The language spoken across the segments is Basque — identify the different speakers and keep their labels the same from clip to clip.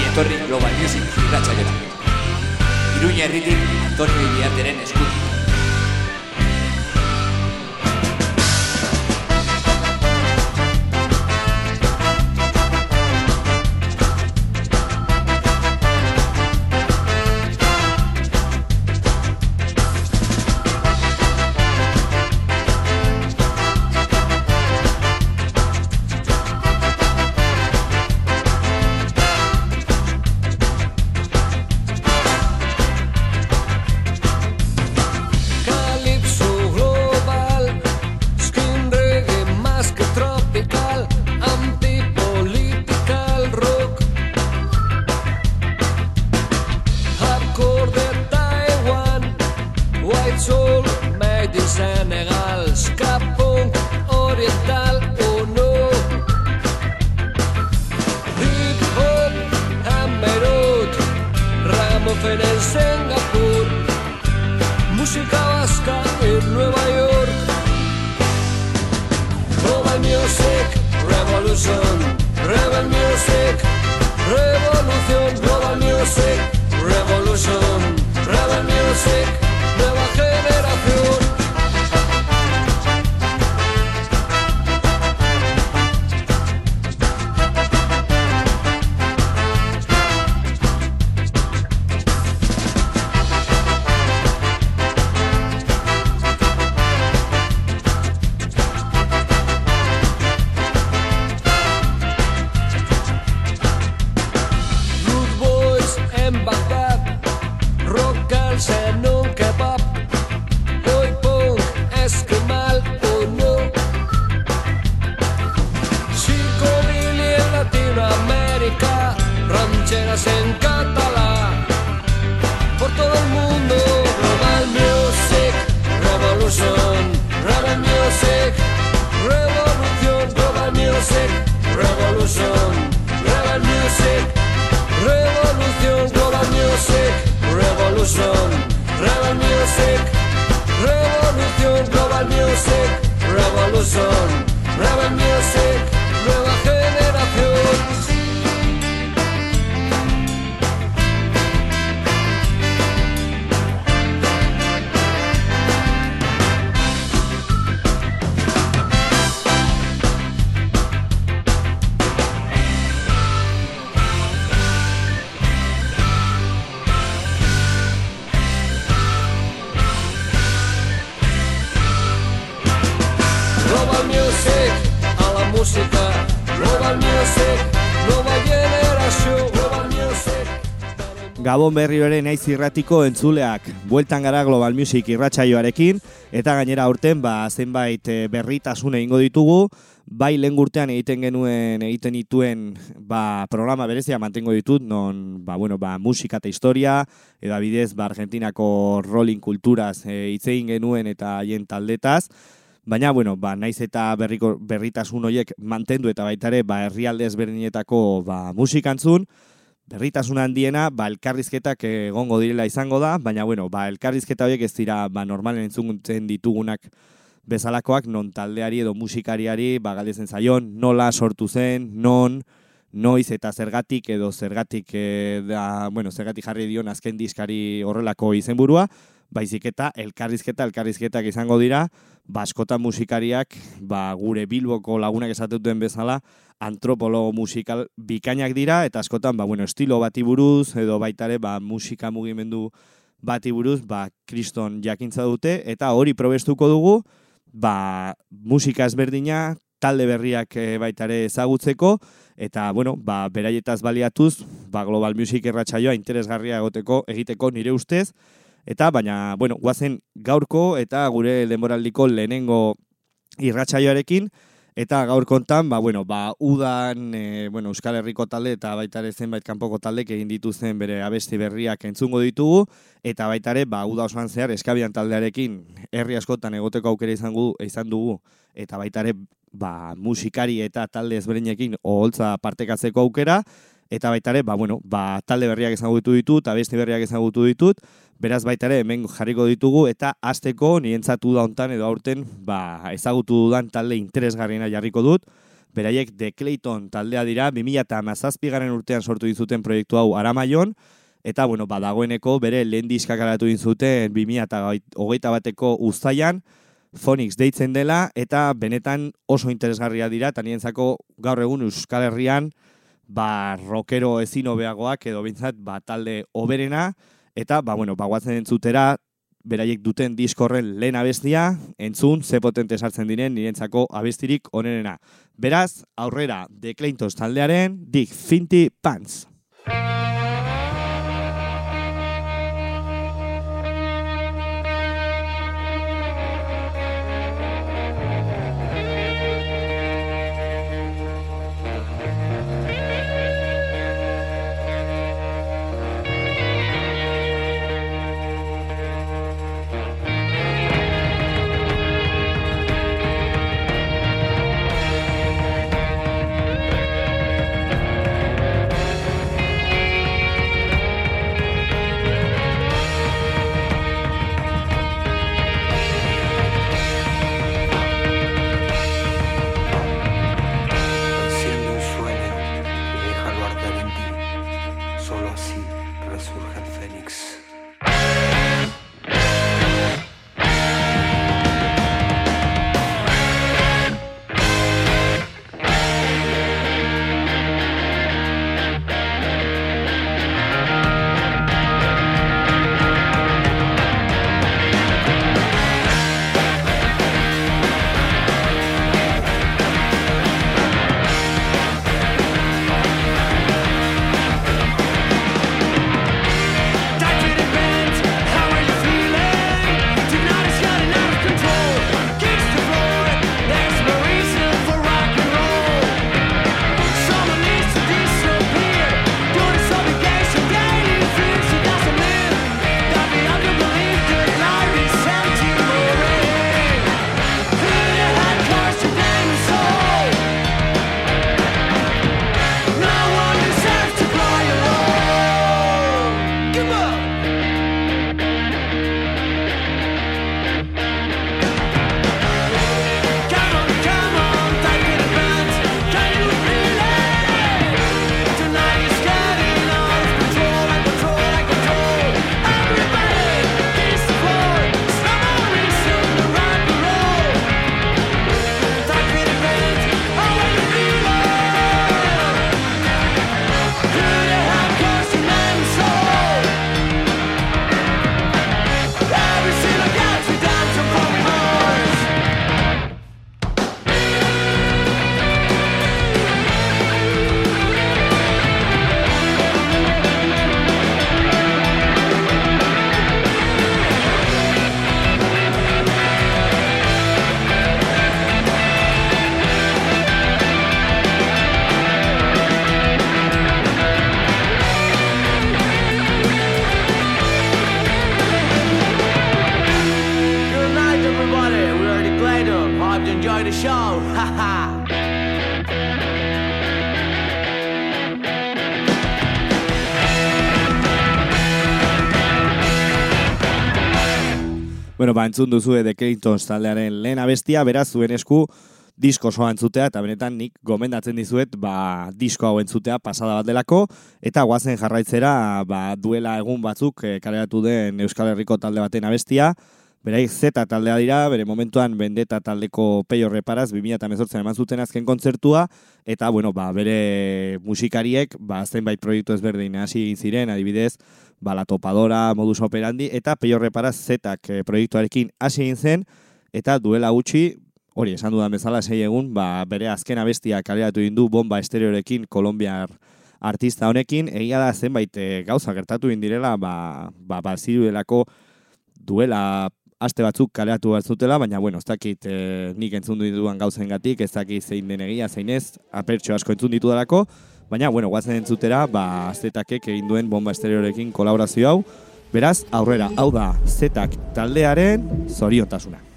Speaker 1: ongi etorri Global Music irratxaiora. Iruña herritik Antonio Iriarteren eskutik.
Speaker 2: Gabon berri ere naiz irratiko entzuleak. Bueltan gara Global Music irratsaioarekin eta gainera aurten ba zenbait eh, berritasun egingo ditugu. Bai lehen urtean egiten genuen egiten dituen ba, programa berezia mantengo ditut non ba, bueno, ba, musika eta historia edo bidez ba, Argentinako rolling kulturaz eh, hitz egin genuen eta haien taldetaz. Baina, bueno, ba, naiz eta berriko, berritasun horiek mantendu eta baita ere, ba, herrialde ezberdinetako ba, musikantzun, berritasun handiena, ba, elkarrizketak egongo direla izango da, baina, bueno, ba, elkarrizketa horiek ez dira, ba, normalen entzuntzen ditugunak bezalakoak, non taldeari edo musikariari, ba, galdezen zaion, nola sortu zen, non, noiz eta zergatik edo zergatik e, da, bueno, zergatik jarri dion azken diskari horrelako izenburua, baizik eta elkarrizketa elkarrizketak izango dira, ba, askotan musikariak, ba, gure Bilboko lagunak esatuten bezala, antropologo musikal bikainak dira, eta askotan, ba, bueno, estilo bati buruz, edo baitare, ba, musika mugimendu bati buruz, ba, kriston jakintza dute, eta hori probestuko dugu, ba, musika ezberdina, talde berriak e, baitare ezagutzeko, eta, bueno, ba, beraietaz baliatuz, ba, Global Music erratsaioa interesgarria egoteko, egiteko nire ustez, eta, baina, bueno, guazen gaurko eta gure denboraldiko lehenengo irratsaioarekin, eta gaur kontan, ba, bueno, ba, udan, e, bueno, Euskal Herriko talde eta baita ere zenbait kanpoko taldek egin dituzten bere abesti berriak entzungo ditugu, eta baita ere, ba, uda osoan zehar eskabian taldearekin herri askotan egoteko aukera izango izan dugu, eta baita ere, ba, musikari eta talde ezberdinekin oholtza partekatzeko aukera, eta baita ere, ba, bueno, ba, talde berriak ezagutu ditut, abesti berriak ezagutu ditut, beraz baita ere hemen jarriko ditugu, eta hasteko nientzatu da hontan edo aurten ba, ezagutu dudan talde interesgarriena jarriko dut, beraiek The Clayton taldea dira, 2000 eta mazazpigaren urtean sortu dizuten proiektu hau aramaion, eta bueno, badagoeneko bere lehen diskak alatu dizuten 2000 eta hogeita bateko uztaian, Phonics deitzen dela, eta benetan oso interesgarria dira, eta nientzako gaur egun Euskal Herrian, ba, rockero ezin hobeagoak edo bintzat, ba, talde oberena, eta, ba, bueno, bagoatzen entzutera, beraiek duten diskorren lehen abestia, entzun, ze potente sartzen diren nirentzako abestirik onenena. Beraz, aurrera, The Clintos taldearen, Dick Finty Pants. Ba, entzun duzu The Clintons taldearen lehen abestia, beraz, zuen esku disko soa entzutea, eta benetan nik gomendatzen dizuet, ba, disko hau entzutea pasada bat delako, eta guazen jarraitzera, ba, duela egun batzuk e, den Euskal Herriko talde baten abestia, Berai, zeta taldea dira, bere momentuan bendeta taldeko peio reparaz, 2018 eman zuten azken kontzertua, eta, bueno, ba, bere musikariek, ba, zenbait proiektu ezberdin hasi ziren, adibidez, ba, la topadora, modus operandi, eta peio reparaz zetak e, proiektuarekin hasi zen, eta duela gutxi, hori, esan dudan bezala, sei egun, ba, bere azken abestia kaleratu du bomba estereorekin, kolombiar artista honekin, egia da zenbait e, gauza gertatu indirela, ba, ba, ba, ziruelako duela aste batzuk kaleatu bat zutela, baina, bueno, ez dakit e, nik entzun dituan gauzen gatik, ez dakit zein den egia, zein ez, apertxo asko entzun ditu darako, baina, bueno, guazen entzutera, ba, azetakek egin duen bomba estereorekin kolaborazio hau, beraz, aurrera, hau da, zetak taldearen zoriontasuna.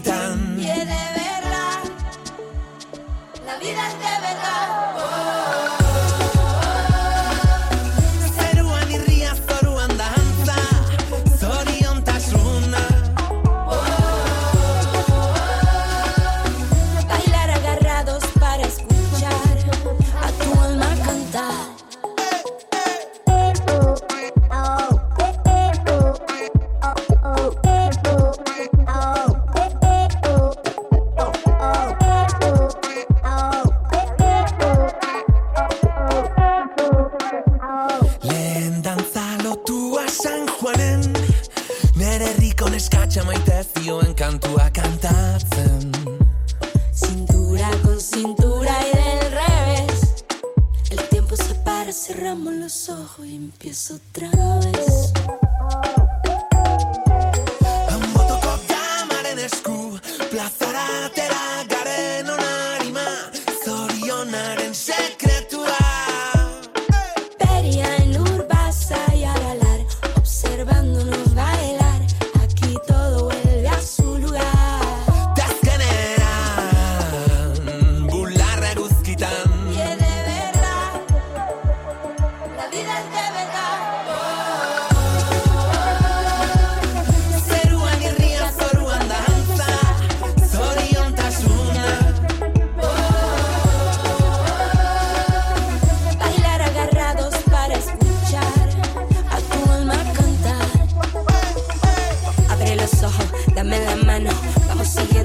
Speaker 3: gritan. Y es de verdad, la vida es de verdad.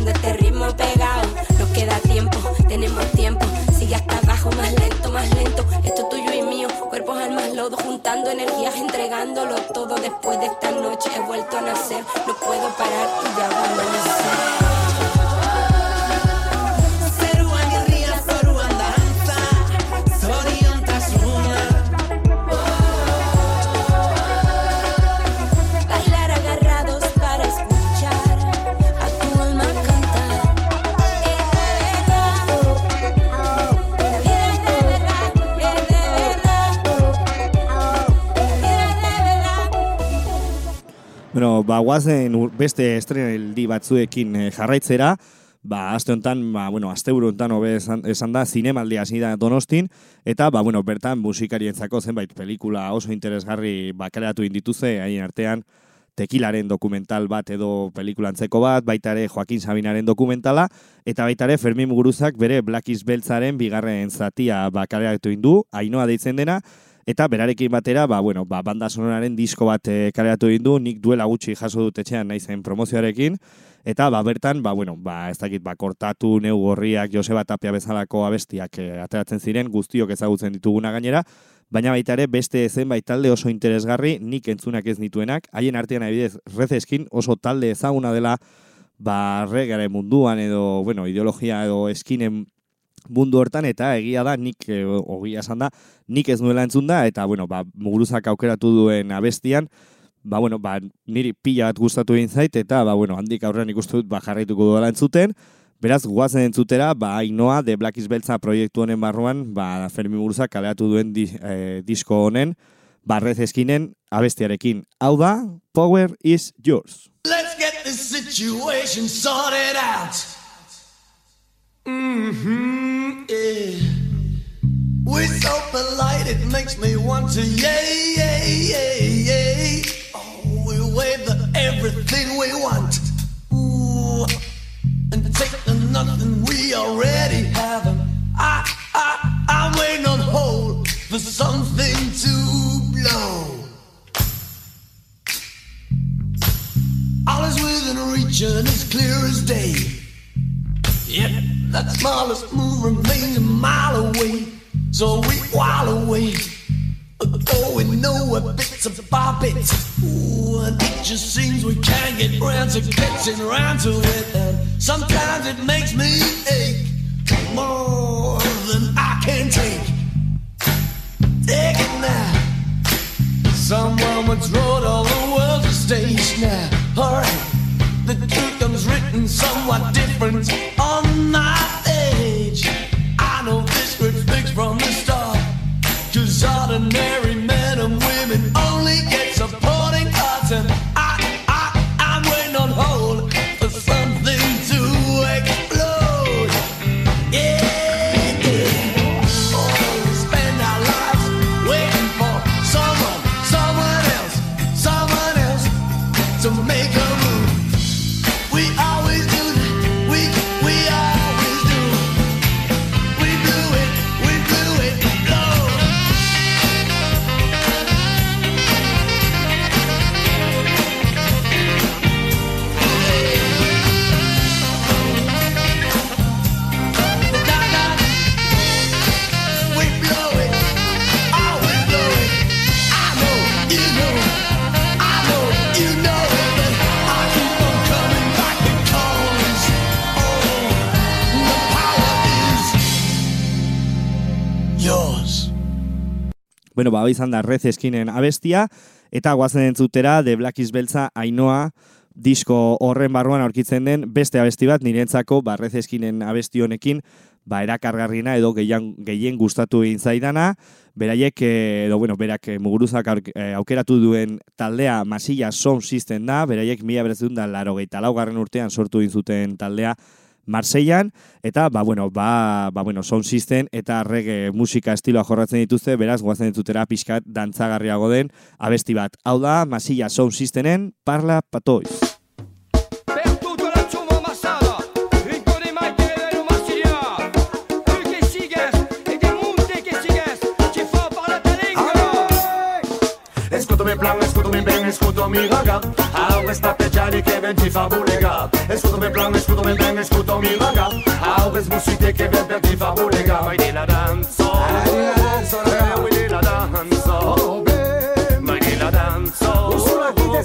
Speaker 3: Siguiendo este ritmo pegado. No queda tiempo, tenemos tiempo. Sigue hasta abajo, más lento, más lento. Esto es tuyo y mío, cuerpos, almas, lodo, juntando energías, entregándolo todo. Después de esta noche he vuelto a nacer. No puedo parar y ya va a.
Speaker 2: ba, guazen beste estrenaldi batzuekin eh, jarraitzera, ba, aste honetan, ba, bueno, aste honetan hobe esan, esan da, zinemaldi hasi da Donostin, eta, ba, bueno, bertan musikarientzako zenbait pelikula oso interesgarri bakaratu indituze, haien artean, tekilaren dokumental bat edo pelikulantzeko bat, baita ere Joaquin Sabinaren dokumentala, eta baita ere Fermin Muguruzak bere Black Beltzaren bigarren zatia bakaratu indu, ainoa deitzen dena, Eta berarekin batera, ba, bueno, ba, banda sonoraren disko bat e, kaleratu egin du, nik duela gutxi jaso dut etxean naizen promozioarekin, eta ba, bertan, ba, bueno, ba, ez dakit, ba, kortatu, neu gorriak, Joseba Tapia bezalako abestiak e, ateratzen ziren, guztiok ezagutzen dituguna gainera, baina baita ere beste zenbait talde oso interesgarri, nik entzunak ez nituenak, haien artean adibidez, rezeskin oso talde ezaguna dela, ba, regare munduan edo, bueno, ideologia edo eskinen mundu hortan eta egia da nik e, ogia esan da nik ez nuela entzun da eta bueno ba muguruzak aukeratu duen abestian ba bueno ba niri pila bat gustatu egin zait eta ba bueno handik aurrean ikusten dut ba jarraituko dudala entzuten Beraz, guazen entzutera, ba, Ainoa, The Black is Beltza proiektu honen barruan, ba, Fermi Muguruzak kaleatu duen di, eh, disko honen, barrez eskinen abestiarekin. Hau da, Power is Yours.
Speaker 4: Let's get this situation sorted out. Mm-hmm, yeah. We're so polite, it makes me want to yay, yay, yay, yay. Oh, we wave everything we want. Ooh, and take the nothing we already have. I, I, I'm waiting on hold for something to blow. All is within reach and it's clear as day. Yet that smallest move remains a mile away. So we while away. Oh, we know a bits about it. Ooh, and it just seems we can't get round to getting round to it. And sometimes it makes me ache more than I can take. Take it now. Someone once wrote all the world to stage now. Alright, the truth comes written somewhat different on my ordinary
Speaker 2: Bueno, ba, izan da Rez eskinen abestia, eta guazen entzutera The Black is Beltza Ainoa disko horren barruan aurkitzen den beste abesti bat nirentzako ba, Rez eskinen abesti honekin ba, erakargarriena edo gehien, gehien gustatu egin zaidana, beraiek, eh, edo, bueno, berak eh, muguruzak eh, aukeratu duen taldea Masilla Sound System da, beraiek mila beretzen da laro laugarren urtean sortu egin zuten taldea Marseillan, eta, ba, bueno, ba, ba, bueno, sound system eta rege musika estiloa jorratzen dituzte, beraz, guazen ditutera pixkat dantzagarriago den abesti bat. Hau da, Masilla sound systemen, parla patoiz.
Speaker 5: Escúchame plan. mi bene, scudami raga. A questa piacere che venti fa bulega. E scudami plan, scudami bene, scudami raga. A questa musica che venti fa bulega. Ma di la danzo. Ma di la danzo. Ma eh, di la danzo. Oh, ma di la danzo. Oh, e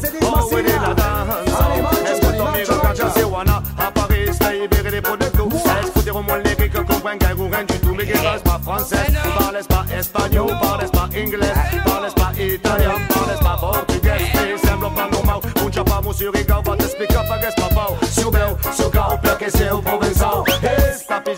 Speaker 5: scudami oh, raga, già wana A Paris, stai bere le pot de clou Escudero mon lyrique, comprends qu'un gourrain du tout Mais qui reste pas française, parle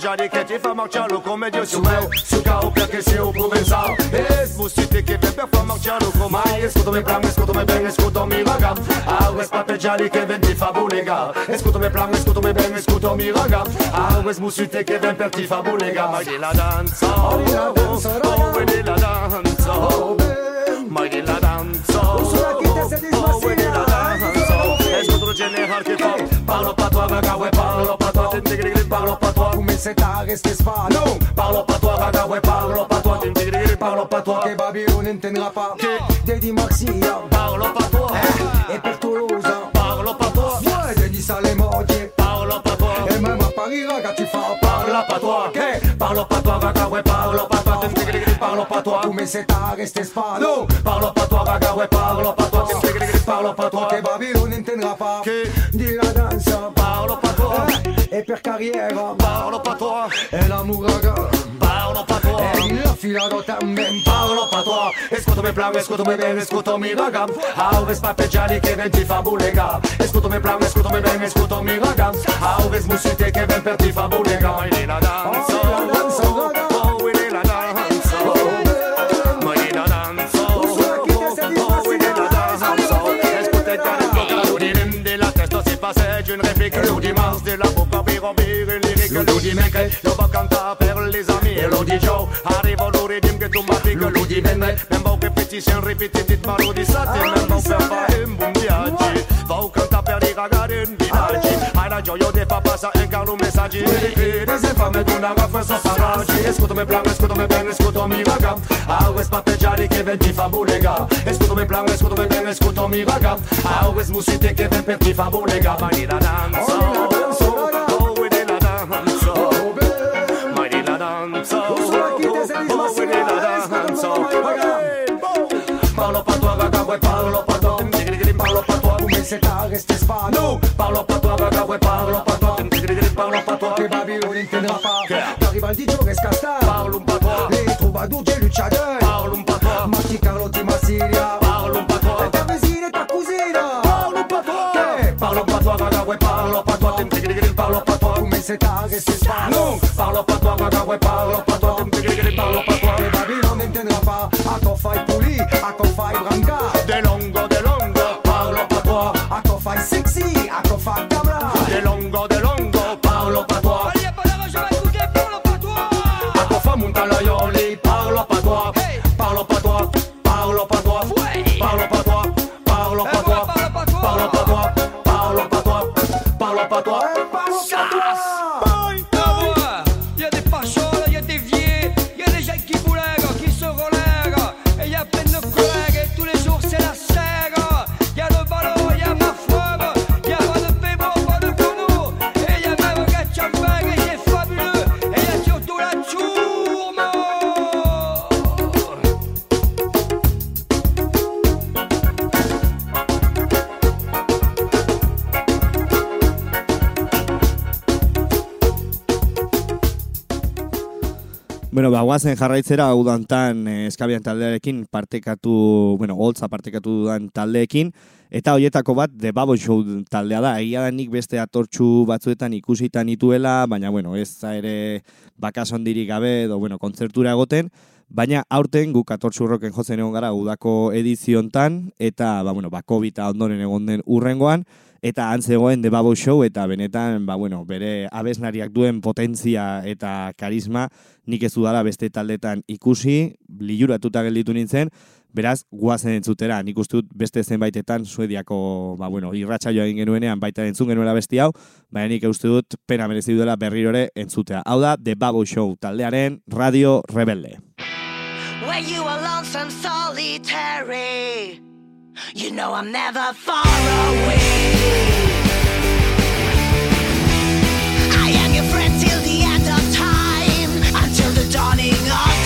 Speaker 5: jariquete fama que tiaru comediu se meu Se o carro que aqueceu provenzal Esbucite que bebe fama que é tiaru mais, Escuta-me pra mim, escuta-me bem, escuta-me vaga Algo es pape jari que vem de fabulega Escuta-me pra mim, escuta-me bem, escuta-me vaga Algo es musite que vem per ti é fabulega Ma che la danza, oh, oh, oh, oh, oh, oh, oh, oh, oh,
Speaker 6: oh, c'est à rester spa.
Speaker 5: Non, parlons pas toi, Ragaway, parlons pas toi. Parlons pas toi,
Speaker 6: que Babylone ne t'aidera pas. Daddy Maxia,
Speaker 5: parlons pas toi.
Speaker 6: Et pour Toulouse,
Speaker 5: parlons pas toi.
Speaker 6: Ouais, Daddy Salemordier,
Speaker 5: parlons pas toi.
Speaker 6: Et même à Paris, Raga, tu fais,
Speaker 5: parlons pas toi. Parlons pas toi, Ragaway, parlons pas toi. Parlons pas toi,
Speaker 6: mais c'est à rester spa.
Speaker 5: Non, parlons pas toi, Ragaway, parlons pas toi. Parlons pas toi,
Speaker 6: que Babylone ne t'aidra
Speaker 5: pas.
Speaker 6: Dis la danse,
Speaker 5: parlons pas toi.
Speaker 6: Et per
Speaker 5: carrière,
Speaker 6: parlons è la
Speaker 5: muraga Paolo Patois.
Speaker 6: E l'affilado también
Speaker 5: Paolo Patois. Escúchame plan, escúchame bien, escúchame mi vagam Au vezi papeggiani che ven ti fa bulega. Escúchame plan, escúchame bien, escúchame mi vagam Au vezi musite che ven per ti fa bulega. Mai oh, oh, oh, di la danza, oh, la danza, la danza une réplique lourdiment rompere le regole Lo di mentre, les amis Joe, arriva lo redim che tu matti Che lo di mentre, membo repetition ripetiti Parlo di sati, membo per fare un buon viaggio Va canta per i ragazzi in villaggi Hai la gioia di far passare anche un messaggio Quelli che desinfame tu una raffa paraggi Ascoltami plan, ascoltami bene, ascoltami vaga Always patteggiare che venti fa bulega Ascoltami plan, ascoltami bene, ascoltami vaga Always musite che venti fa bulega Ma ni la rester pas nous. Parlons pas toi, baga, ouais, parlons pas toi. Parlons pas toi.
Speaker 6: Que Babylone ne t'aidera
Speaker 5: pas.
Speaker 6: T'arrives al DJ
Speaker 5: Rescasta. Parlons pas toi.
Speaker 6: Les troubadours, j'ai
Speaker 5: luciadeur. Parlons pas toi.
Speaker 6: Matti Carlotti
Speaker 5: Massilia. Parlons pas toi.
Speaker 6: Ta voisine et ta cousine.
Speaker 5: Parlons pas toi. Parlons pas toi, baga, ouais, parlons pas toi. Parlons pas toi.
Speaker 6: Come se t'arrêtes, c'est pas
Speaker 5: nous. Parlons pas toi, baga, ouais, parlons pas toi.
Speaker 2: Bueno, ba, guazen jarraitzera, hau dantan eh, eskabian taldearekin partekatu, bueno, holtza partekatu dudan taldeekin, eta hoietako bat The Babo Show taldea da. Egia da nik beste atortxu batzuetan ikusitan nituela, baina, bueno, ez da ere bakasondirik gabe, edo, bueno, kontzertura egoten, Baina aurten guk atortxu roken jotzen egon gara udako ediziontan, eta, ba, bueno, ba, covid ondoren egon den urrengoan, eta han zegoen The Babo Show, eta benetan, ba, bueno, bere abesnariak duen potentzia eta karisma, nik ez dudala beste taldetan ikusi, liuratuta gelditu nintzen, beraz, guazen entzutera, nik uste dut beste zenbaitetan suediako, ba, bueno, irratsaioa egin genuenean, baita entzun genuela besti hau, baina nik uste dut pena merezi duela berrirore entzutea. Hau da, The Babo Show taldearen Radio Rebelde.
Speaker 7: When you are lonesome, solitary, you know I'm never far away. I am your friend till the end of time, until the dawning of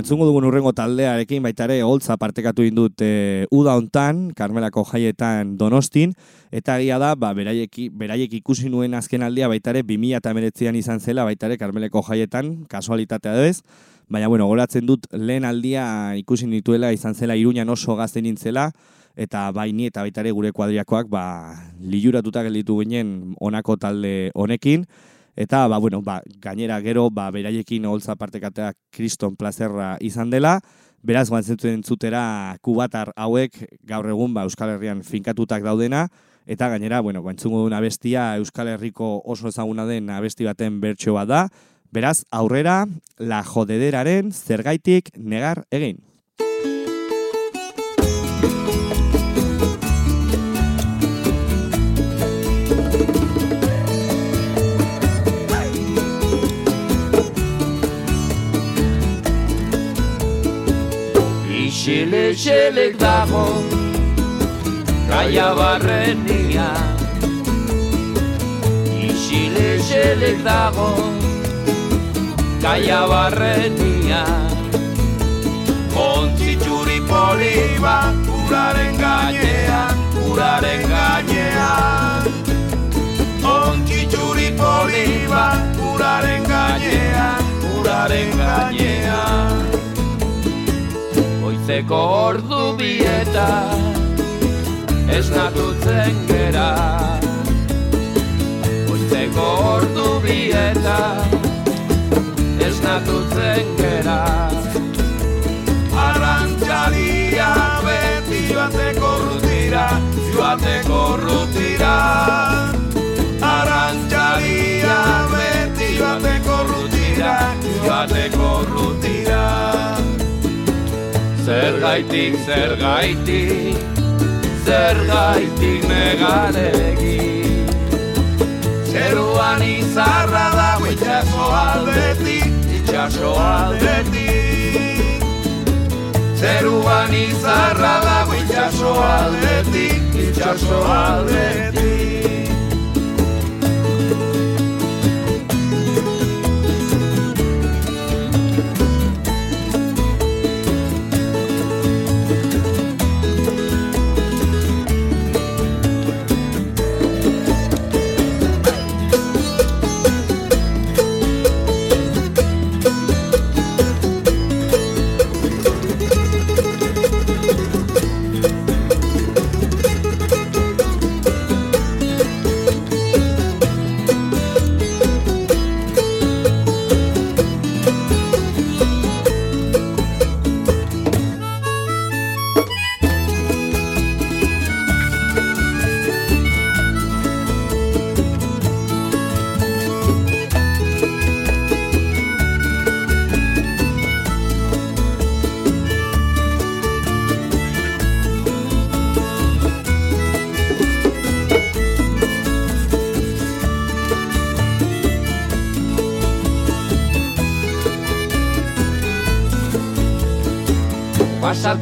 Speaker 2: entzungo dugun urrengo taldearekin baita ere holtza partekatu indut e, uda hontan, Karmelako jaietan Donostin, eta egia da, ba, beraiek, beraiek ikusi nuen azken aldia baita ere 2019an izan zela baita ere Karmeleko jaietan, kasualitatea da ez, baina bueno, goratzen dut lehen aldia ikusi nituela izan zela Iruñan oso gazte nintzela, eta bai ni eta baita ere gure kuadriakoak ba, liuratuta gelditu ginen honako talde honekin, Eta, ba, bueno, ba, gainera gero, ba, beraiekin holtza partekatea kriston plazerra izan dela, beraz, guantzen entzutera kubatar hauek gaur egun ba, Euskal Herrian finkatutak daudena, eta gainera, bueno, guantzungo duen abestia Euskal Herriko oso ezaguna den abesti baten bertso bat da, beraz, aurrera, la jodederaren zergaitik negar egin.
Speaker 8: Isil-isilek dago Gaia barrenia Isil-isilek dago Gaia barrenia Ontzi txuri poli bat Uraren gainean, uraren gainean. Ontzi txuri poli bat Uraren gainean, uraren gainean Oizeko ordu bieta Esnatutzen gera. Oizeko ordu bieta Esnatutzen gera. Arrantzalia beti joateko rutira Joateko rutira. Arrantzalia beti joateko rutira Joateko rutira Zer gaitik, zer gaitik Zer gaitik negaregi Zeruan izarra dago itxaso aldetik Itxaso aldetik. Zeruan izarra dago itxaso aldetik Itxaso aldetik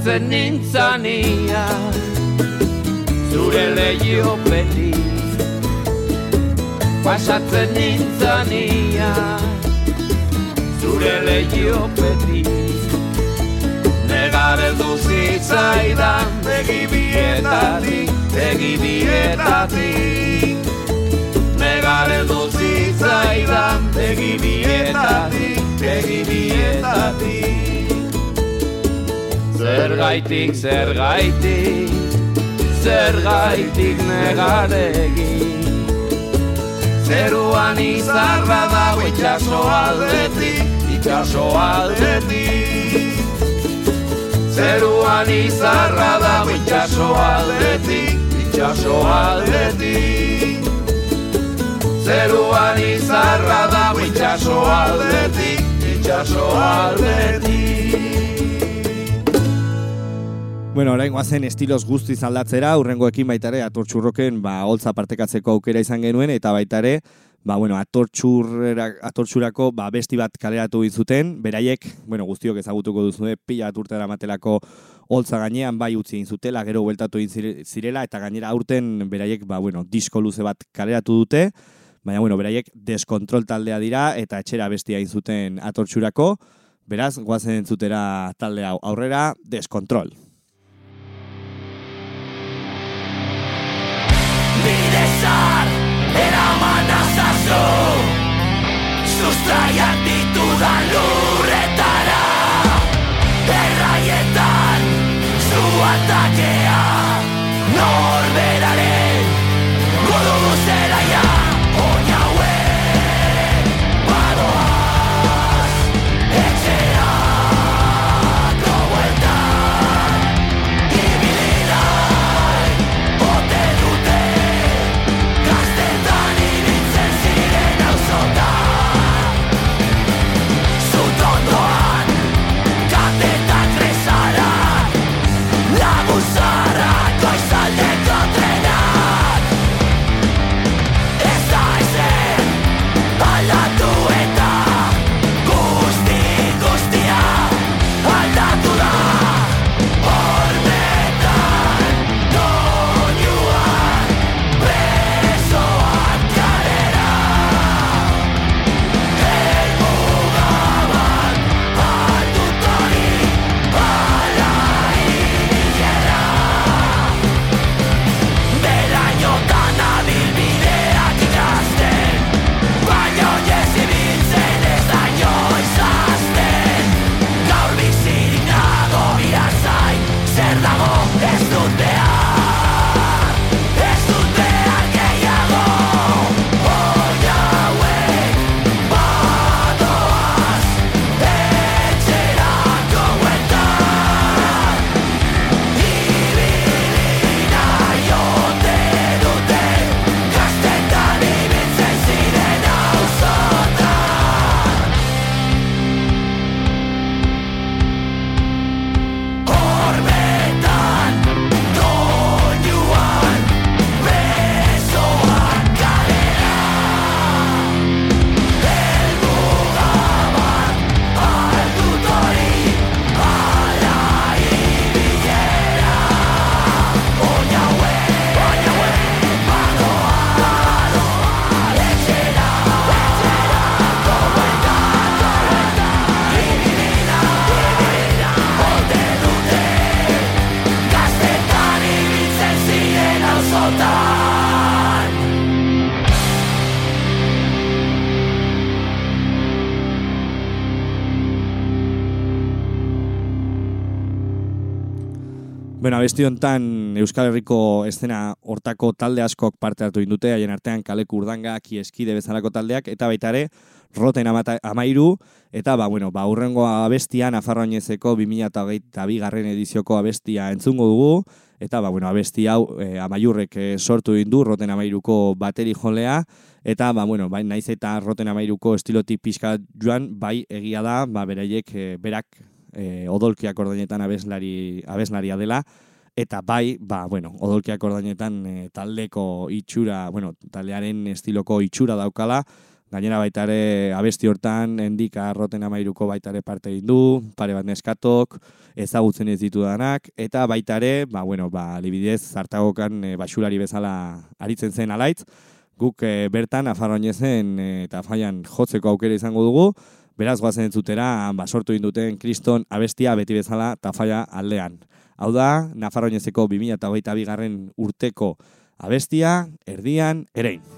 Speaker 8: pasatzen nintzania Zure lehiopetik Pasatzen nintzania. Zure lehiopetik Negar eldu zitzaidan Begi bietatik, begi bietatik. Negar eldu zitzaidan Begi bietatik, begi bietatik Zer gaitik, zer gaitik, zer gaitik negaregi Zeruan izarra dago itxaso aldetik, itxaso aldetik. Zeruan izarra dago itxaso aldetik, itxaso aldetik. Zeruan izarra dago itxaso aldetik, itxaso aldetik
Speaker 2: Bueno, orain guazen estilos guztiz aldatzera, urrengoekin baitare atortxurroken ba, holtza partekatzeko aukera izan genuen, eta baitare, ba, bueno, atortxurako ba, besti bat kaleratu zuten, beraiek, bueno, guztiok ezagutuko duzue, pila aturtera matelako holtza gainean bai utzi egin zutela, gero bueltatu egin zire- zirela, eta gainera aurten beraiek, ba, bueno, disko luze bat kaleratu dute, baina, bueno, beraiek deskontrol taldea dira, eta etxera bestia egin zuten atortxurako, beraz, guazen entzutera talde hau aurrera, deskontrol.
Speaker 8: Azazu Sustraiak ditudan lurretara. Erraietan zu atakea Norberaren
Speaker 2: Bueno, abesti hontan Euskal Herriko estena hortako talde askok parte hartu indute, haien artean kaleku urdanga, kieskide bezalako taldeak, eta baita ere, roten amata, amairu, eta ba, bueno, ba, urrengo abestia, Nafarroainezeko 2008 garren edizioko abestia entzungo dugu, eta ba, bueno, abesti hau e, amaiurrek e, sortu indu, roten amairuko bateri jolea, eta ba, bueno, bai, naiz eta roten amairuko estilotik pixka joan, bai, egia da, ba, beraiek, e, berak, e, odolkiak ordainetan abeslari, abeslaria dela, eta bai, ba, bueno, odolkiak ordainetan e, taldeko itxura, bueno, taldearen estiloko itxura daukala, gainera baita ere abesti hortan, endika roten amairuko baita ere parte egin du, pare bat neskatok, ezagutzen ez ditudanak, eta baita ere, ba, bueno, ba, libidez, zartagokan e, basulari bezala aritzen zen alaitz, guk e, bertan afarroinezen e, eta faian jotzeko aukera izango dugu, Beraz, goazen entzutera, ba, sortu induten kriston abestia beti bezala tafaia aldean. Hau da, Nafarroinezeko 2008 garren urteko abestia, erdian, erein.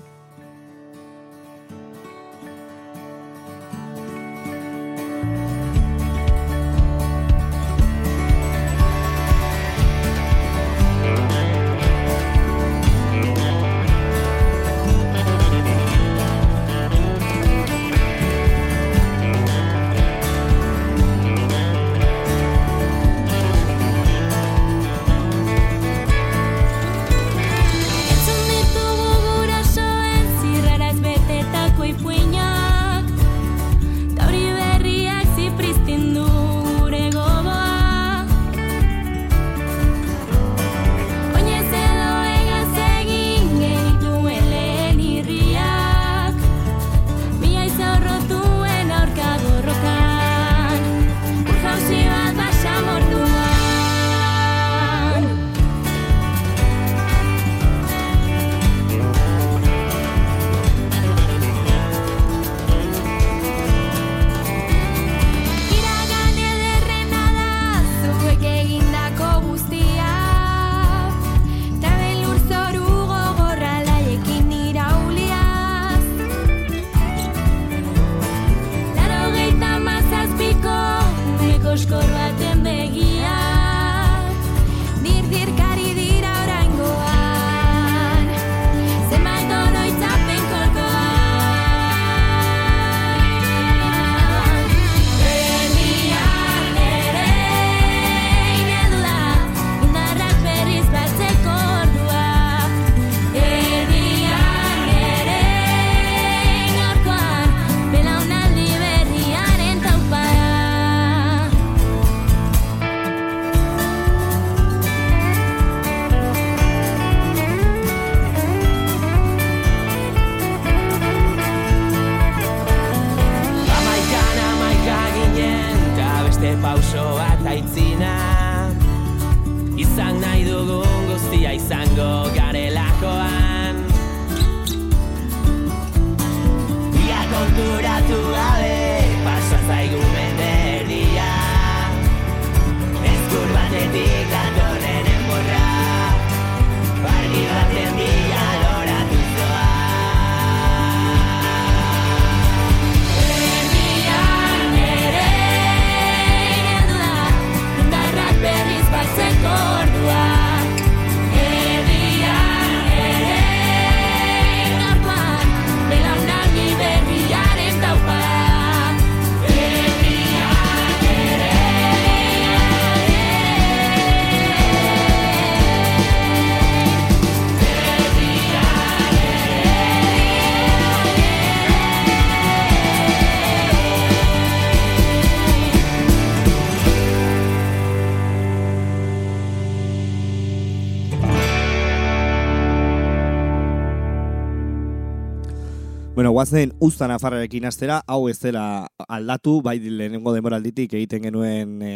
Speaker 2: Guazen usta nafarrarekin astera, hau ez dela aldatu, bai lehenengo demoralditik egiten genuen e,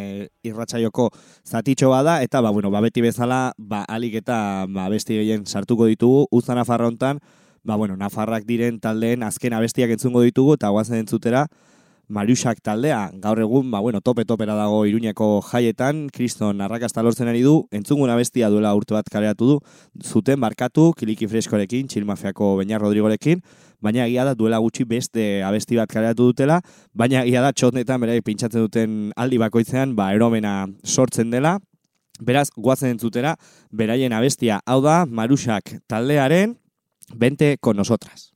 Speaker 2: irratsaioko zatitxo bada, eta ba, bueno, ba, beti bezala, ba, alik eta ba, besti gehien sartuko ditugu, usta nafarra hontan, ba, bueno, nafarrak diren taldeen azken abestiak entzungo ditugu, eta guazen entzutera, Mariusak taldea, gaur egun, ba, bueno, tope-topera dago iruñeko jaietan, kriston arrakasta lortzen ari du, entzungun abestia duela urte bat kareatu du, zuten barkatu, kiliki freskorekin, txilmafiako Beñar Rodrigorekin, baina egia da duela gutxi beste abesti bat kareatu dutela, baina egia da txotnetan bere pintsatzen duten aldi bakoitzean, ba, eromena sortzen dela, beraz, guazen entzutera, beraien abestia, hau da, Marusak taldearen, bente con nosotras.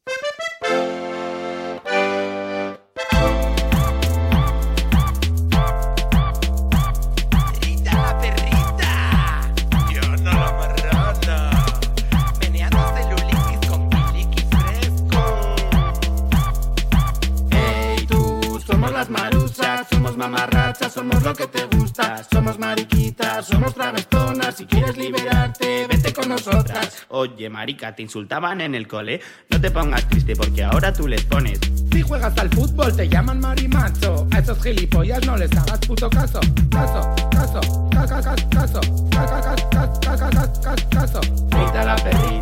Speaker 9: Marusas, somos lo que te gusta, somos mariquitas, somos travestonas, si quieres liberarte, vete con nosotras. Oye, marica, te insultaban en el cole, no te pongas triste porque ahora tú les pones.
Speaker 10: Si juegas al fútbol te llaman marimacho. A esos gilipollas no les hagas puto caso. Caso, caso, caca, caso, caso, caca, caso, caca, caso, caso.
Speaker 9: Rita la perrita,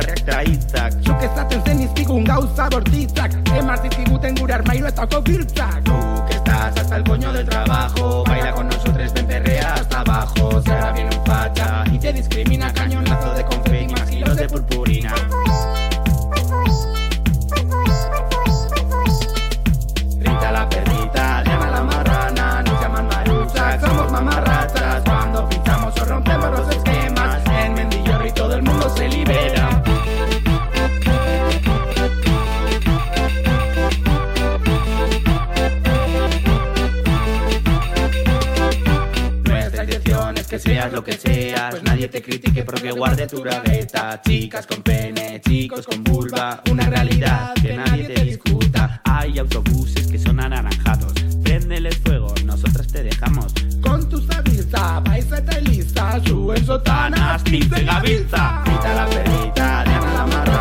Speaker 9: eta hitzak.
Speaker 10: Zuk ezaten zen izkigun gauza bortitzak. Emar zizkiguten gure armairuetako biltzak.
Speaker 9: Tú que estás hasta el coño del trabajo, baila con nosotros, ven perrea hasta abajo. Si ahora viene un facha y te discrimina, cañonazo que seas lo que seas, pues nadie te critique porque guarde tu graveta. Chicas con pene, chicos con vulva, una realidad que nadie te discuta. Hay autobuses que son anaranjados, préndeles fuego, nosotras te dejamos.
Speaker 10: Con tu sabilza, paiseta y lista, suben sotanas, pince gavilza.
Speaker 9: Rita la perrita, Diana la marrana,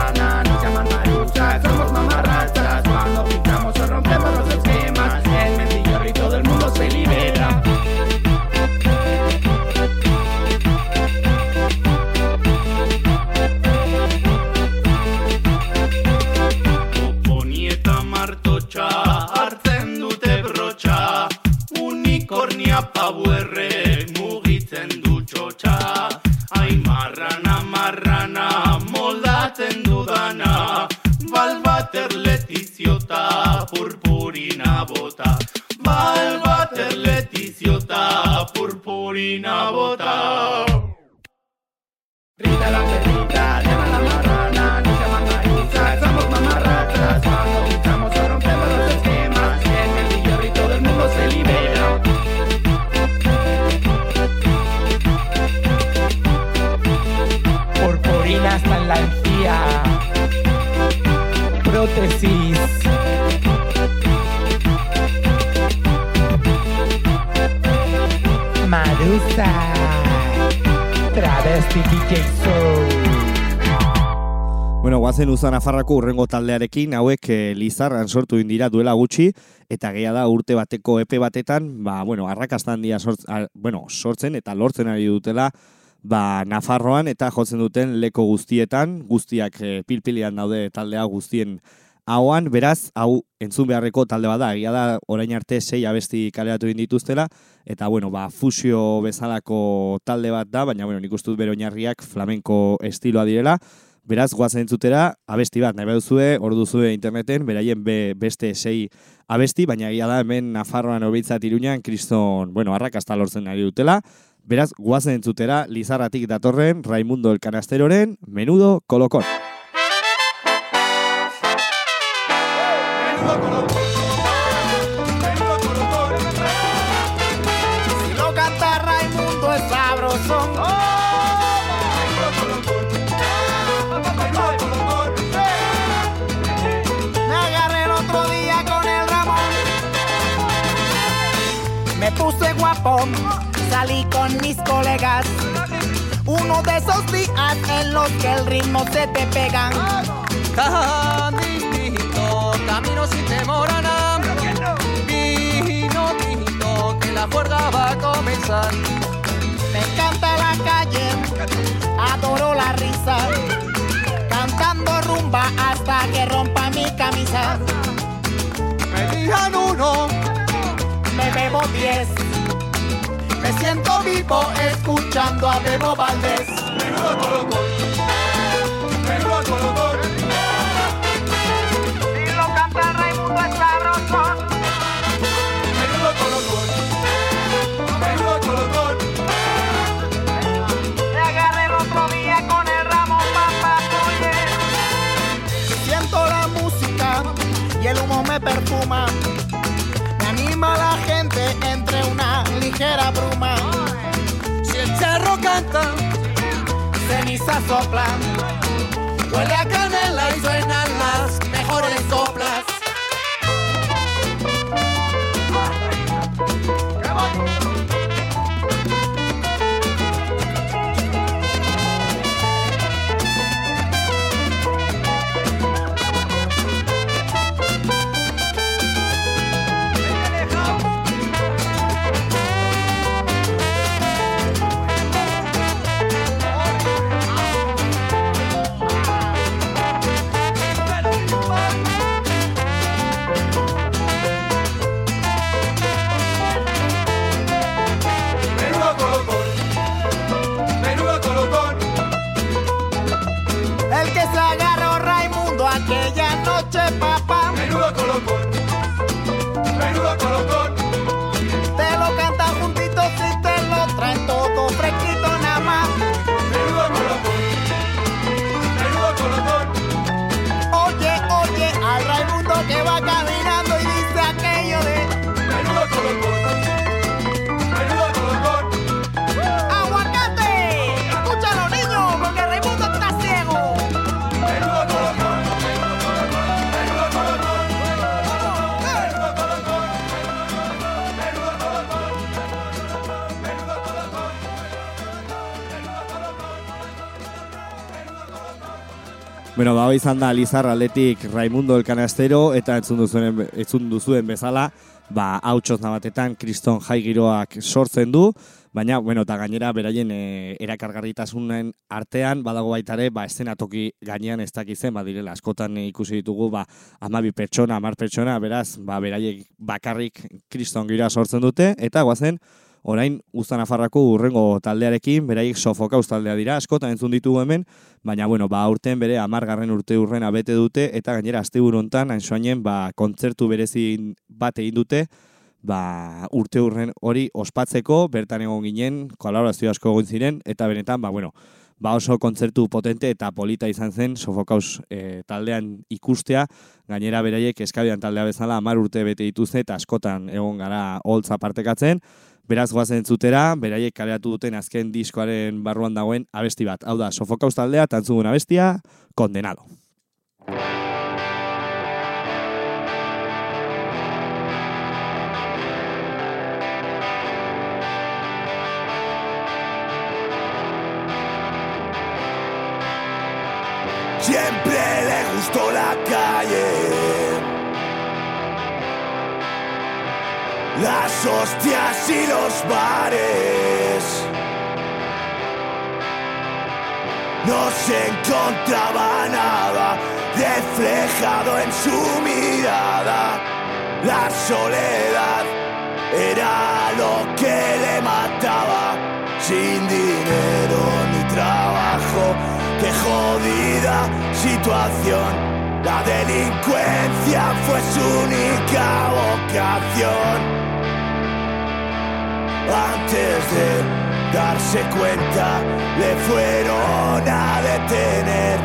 Speaker 2: Bueno, guazen uzan afarrako urrengo taldearekin, hauek e, lizarran sortu indira duela gutxi, eta geha da urte bateko epe batetan, ba, bueno, arrakastan dia sortz, a, bueno, sortzen eta lortzen ari dutela, ba, Nafarroan eta jotzen duten leko guztietan, guztiak e, pilpilian daude taldea guztien hauan, beraz, hau entzun beharreko talde bada, egia da orain arte sei abesti kaleratu dituztela, eta bueno, ba, fusio bezalako talde bat da, baina bueno, nik uste dut oinarriak flamenko estiloa direla, Beraz, guazen entzutera, abesti bat, nahi baduzue, hor duzue interneten, beraien be, beste sei abesti, baina egia da hemen Nafarroan hobitzat iruñan, kriston, bueno, arrakasta lortzen ari dutela. Beraz, guazen entzutera, Lizarratik datorren, Raimundo el Canasteroren, menudo kolokon.
Speaker 9: Si lo canta Raimundo es sabrosón.
Speaker 11: Me agarré el otro día con el Ramón. Me puse guapón, salí con mis colegas. Uno de esos días en los que el ritmo se te
Speaker 12: pegan. Sin temor a nada. Vino tinto, que la juerga va a comenzar.
Speaker 11: Me encanta la calle, adoro la risa. Cantando rumba hasta que rompa mi camisa.
Speaker 12: Me dijan uno,
Speaker 11: Me bebo diez. Me siento vivo escuchando a Bebo Valdés.
Speaker 12: Menudo
Speaker 11: me anima la gente entre una ligera bruma.
Speaker 12: Si el charro canta,
Speaker 11: Ceniza soplan.
Speaker 12: huele a canela y suenan las mejores soplas.
Speaker 2: Bueno, ba, hau izan da Lizar aldetik Raimundo el Canastero eta entzun duzuen, entzun duzuen bezala, ba, hautsoz nabatetan kriston jai giroak sortzen du, baina, bueno, eta gainera beraien e, erakargarritasunen artean, badago baita ere, ba, eszenatoki gainean ez dakizen, ba, direla, askotan ikusi ditugu, ba, amabi pertsona, amar pertsona, beraz, ba, beraiek bakarrik kriston giroa sortzen dute, eta guazen, orain Uzta Nafarrako urrengo taldearekin, beraiek sofokauz taldea dira, askotan entzun ditugu hemen, baina bueno, ba aurten bere amargarren urte urrena bete dute eta gainera asteburu hontan hain ba kontzertu berezi bat egin dute ba urte urren hori ospatzeko bertan egon ginen kolaborazio asko egon ziren eta benetan ba bueno ba oso kontzertu potente eta polita izan zen Sofokaus e, taldean ikustea, gainera beraiek eskabian taldea bezala hamar urte bete dituzte eta askotan egon gara holtza partekatzen, Beraz goazen entzutera, beraiek kaleratu duten azken diskoaren barruan dagoen abesti bat. Hau da, Sofokaus taldea, tantzugun abestia, kondenado.
Speaker 13: Siempre le gustó la calle. Las hostias y los bares. No se encontraba nada reflejado en su mirada. La soledad era lo que le mataba. Sin dinero ni trabajo, qué jodida situación. La delincuencia fue su única vocación. Antes de darse cuenta, le fueron a detener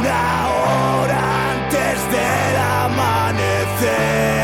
Speaker 13: una hora antes del amanecer.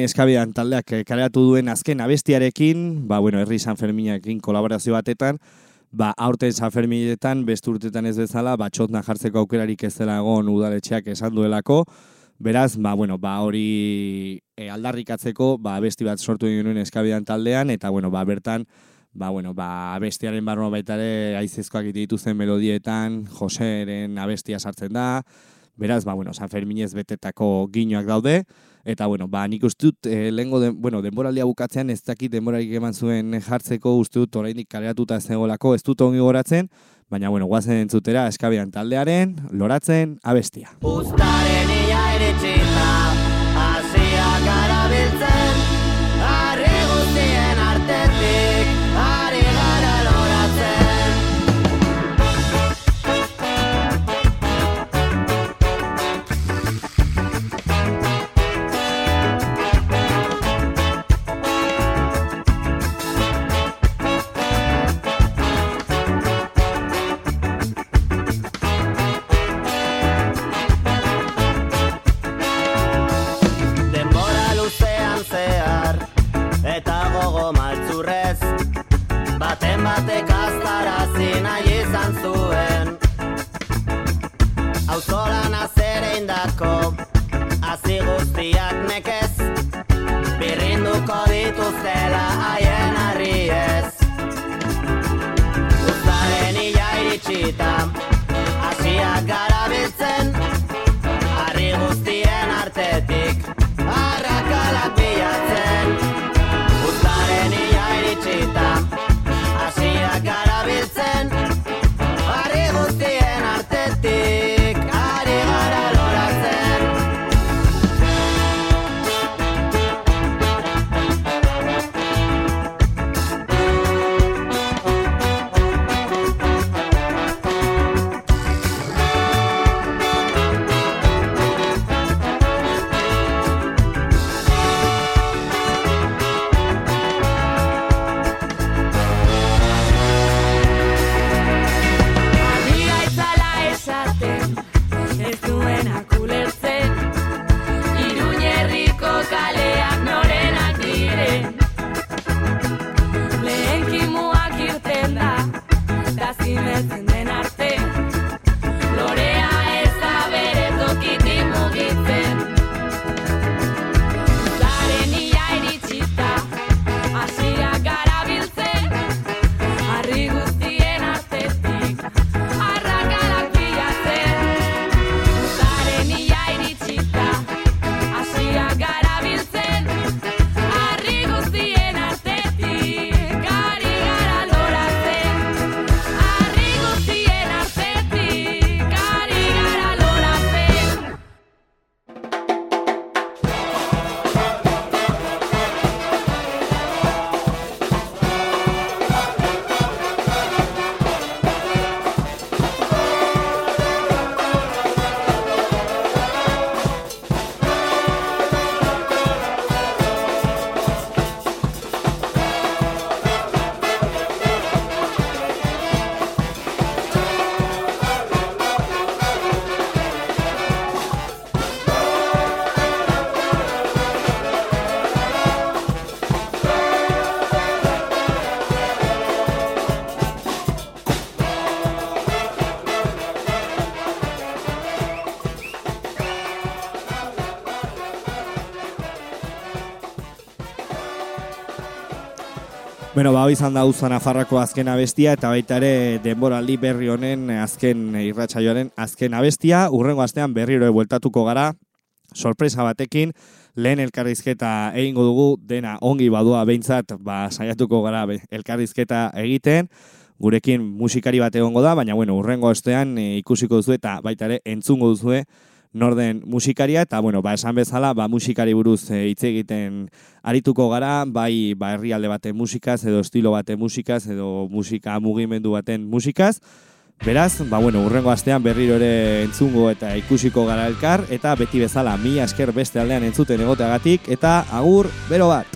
Speaker 2: Guazen orain eskabidan taldeak eh, kaleratu duen azken abestiarekin, ba, bueno, herri San Ferminakin kolaborazio batetan, ba, aurten San Ferminetan, beste urtetan ez bezala, ba, jartzeko aukerarik ez dela egon udaletxeak esan duelako, beraz, ba, bueno, ba, hori e, aldarrikatzeko, ba, abesti bat sortu egin nuen eskabidan taldean, eta, bueno, ba, bertan, ba, bueno, ba, abestiaren barroa baita ere, aizezkoak dituzten melodietan, Joseren abestia sartzen da, beraz, ba, bueno, San Ferminez betetako ginoak daude, eta, bueno, ba, nik uste dut, e, lehengo, den, bueno, denboraldia bukatzean, ez dakit denborarik eman zuen jartzeko, uste dut, oraindik kaleratuta ez zegoelako, ez dut ongi goratzen, baina, bueno, guazen entzutera, eskabian taldearen, loratzen, abestia.
Speaker 14: Uztaren ia Asiak
Speaker 2: Bueno, ba, izan da Uza Nafarrako azken abestia, eta baita ere denboraldi berri honen azken irratsaioaren azken abestia. Urrengo astean berriro bueltatuko gara, sorpresa batekin, lehen elkarrizketa egingo dugu, dena ongi badua behintzat, ba, saiatuko gara elkarrizketa egiten, gurekin musikari bat egongo da, baina bueno, urrengo astean e, ikusiko duzu eta baita ere entzungo duzue norden musikaria, eta bueno, ba, esan bezala, ba, musikari buruz e, egiten arituko gara, bai ba, herrialde baten musikaz, edo estilo baten musikaz, edo musika mugimendu baten musikaz, Beraz, ba, bueno, urrengo astean berriro ere entzungo eta ikusiko gara elkar, eta beti bezala mi esker beste aldean entzuten egoteagatik, eta agur, bero bat!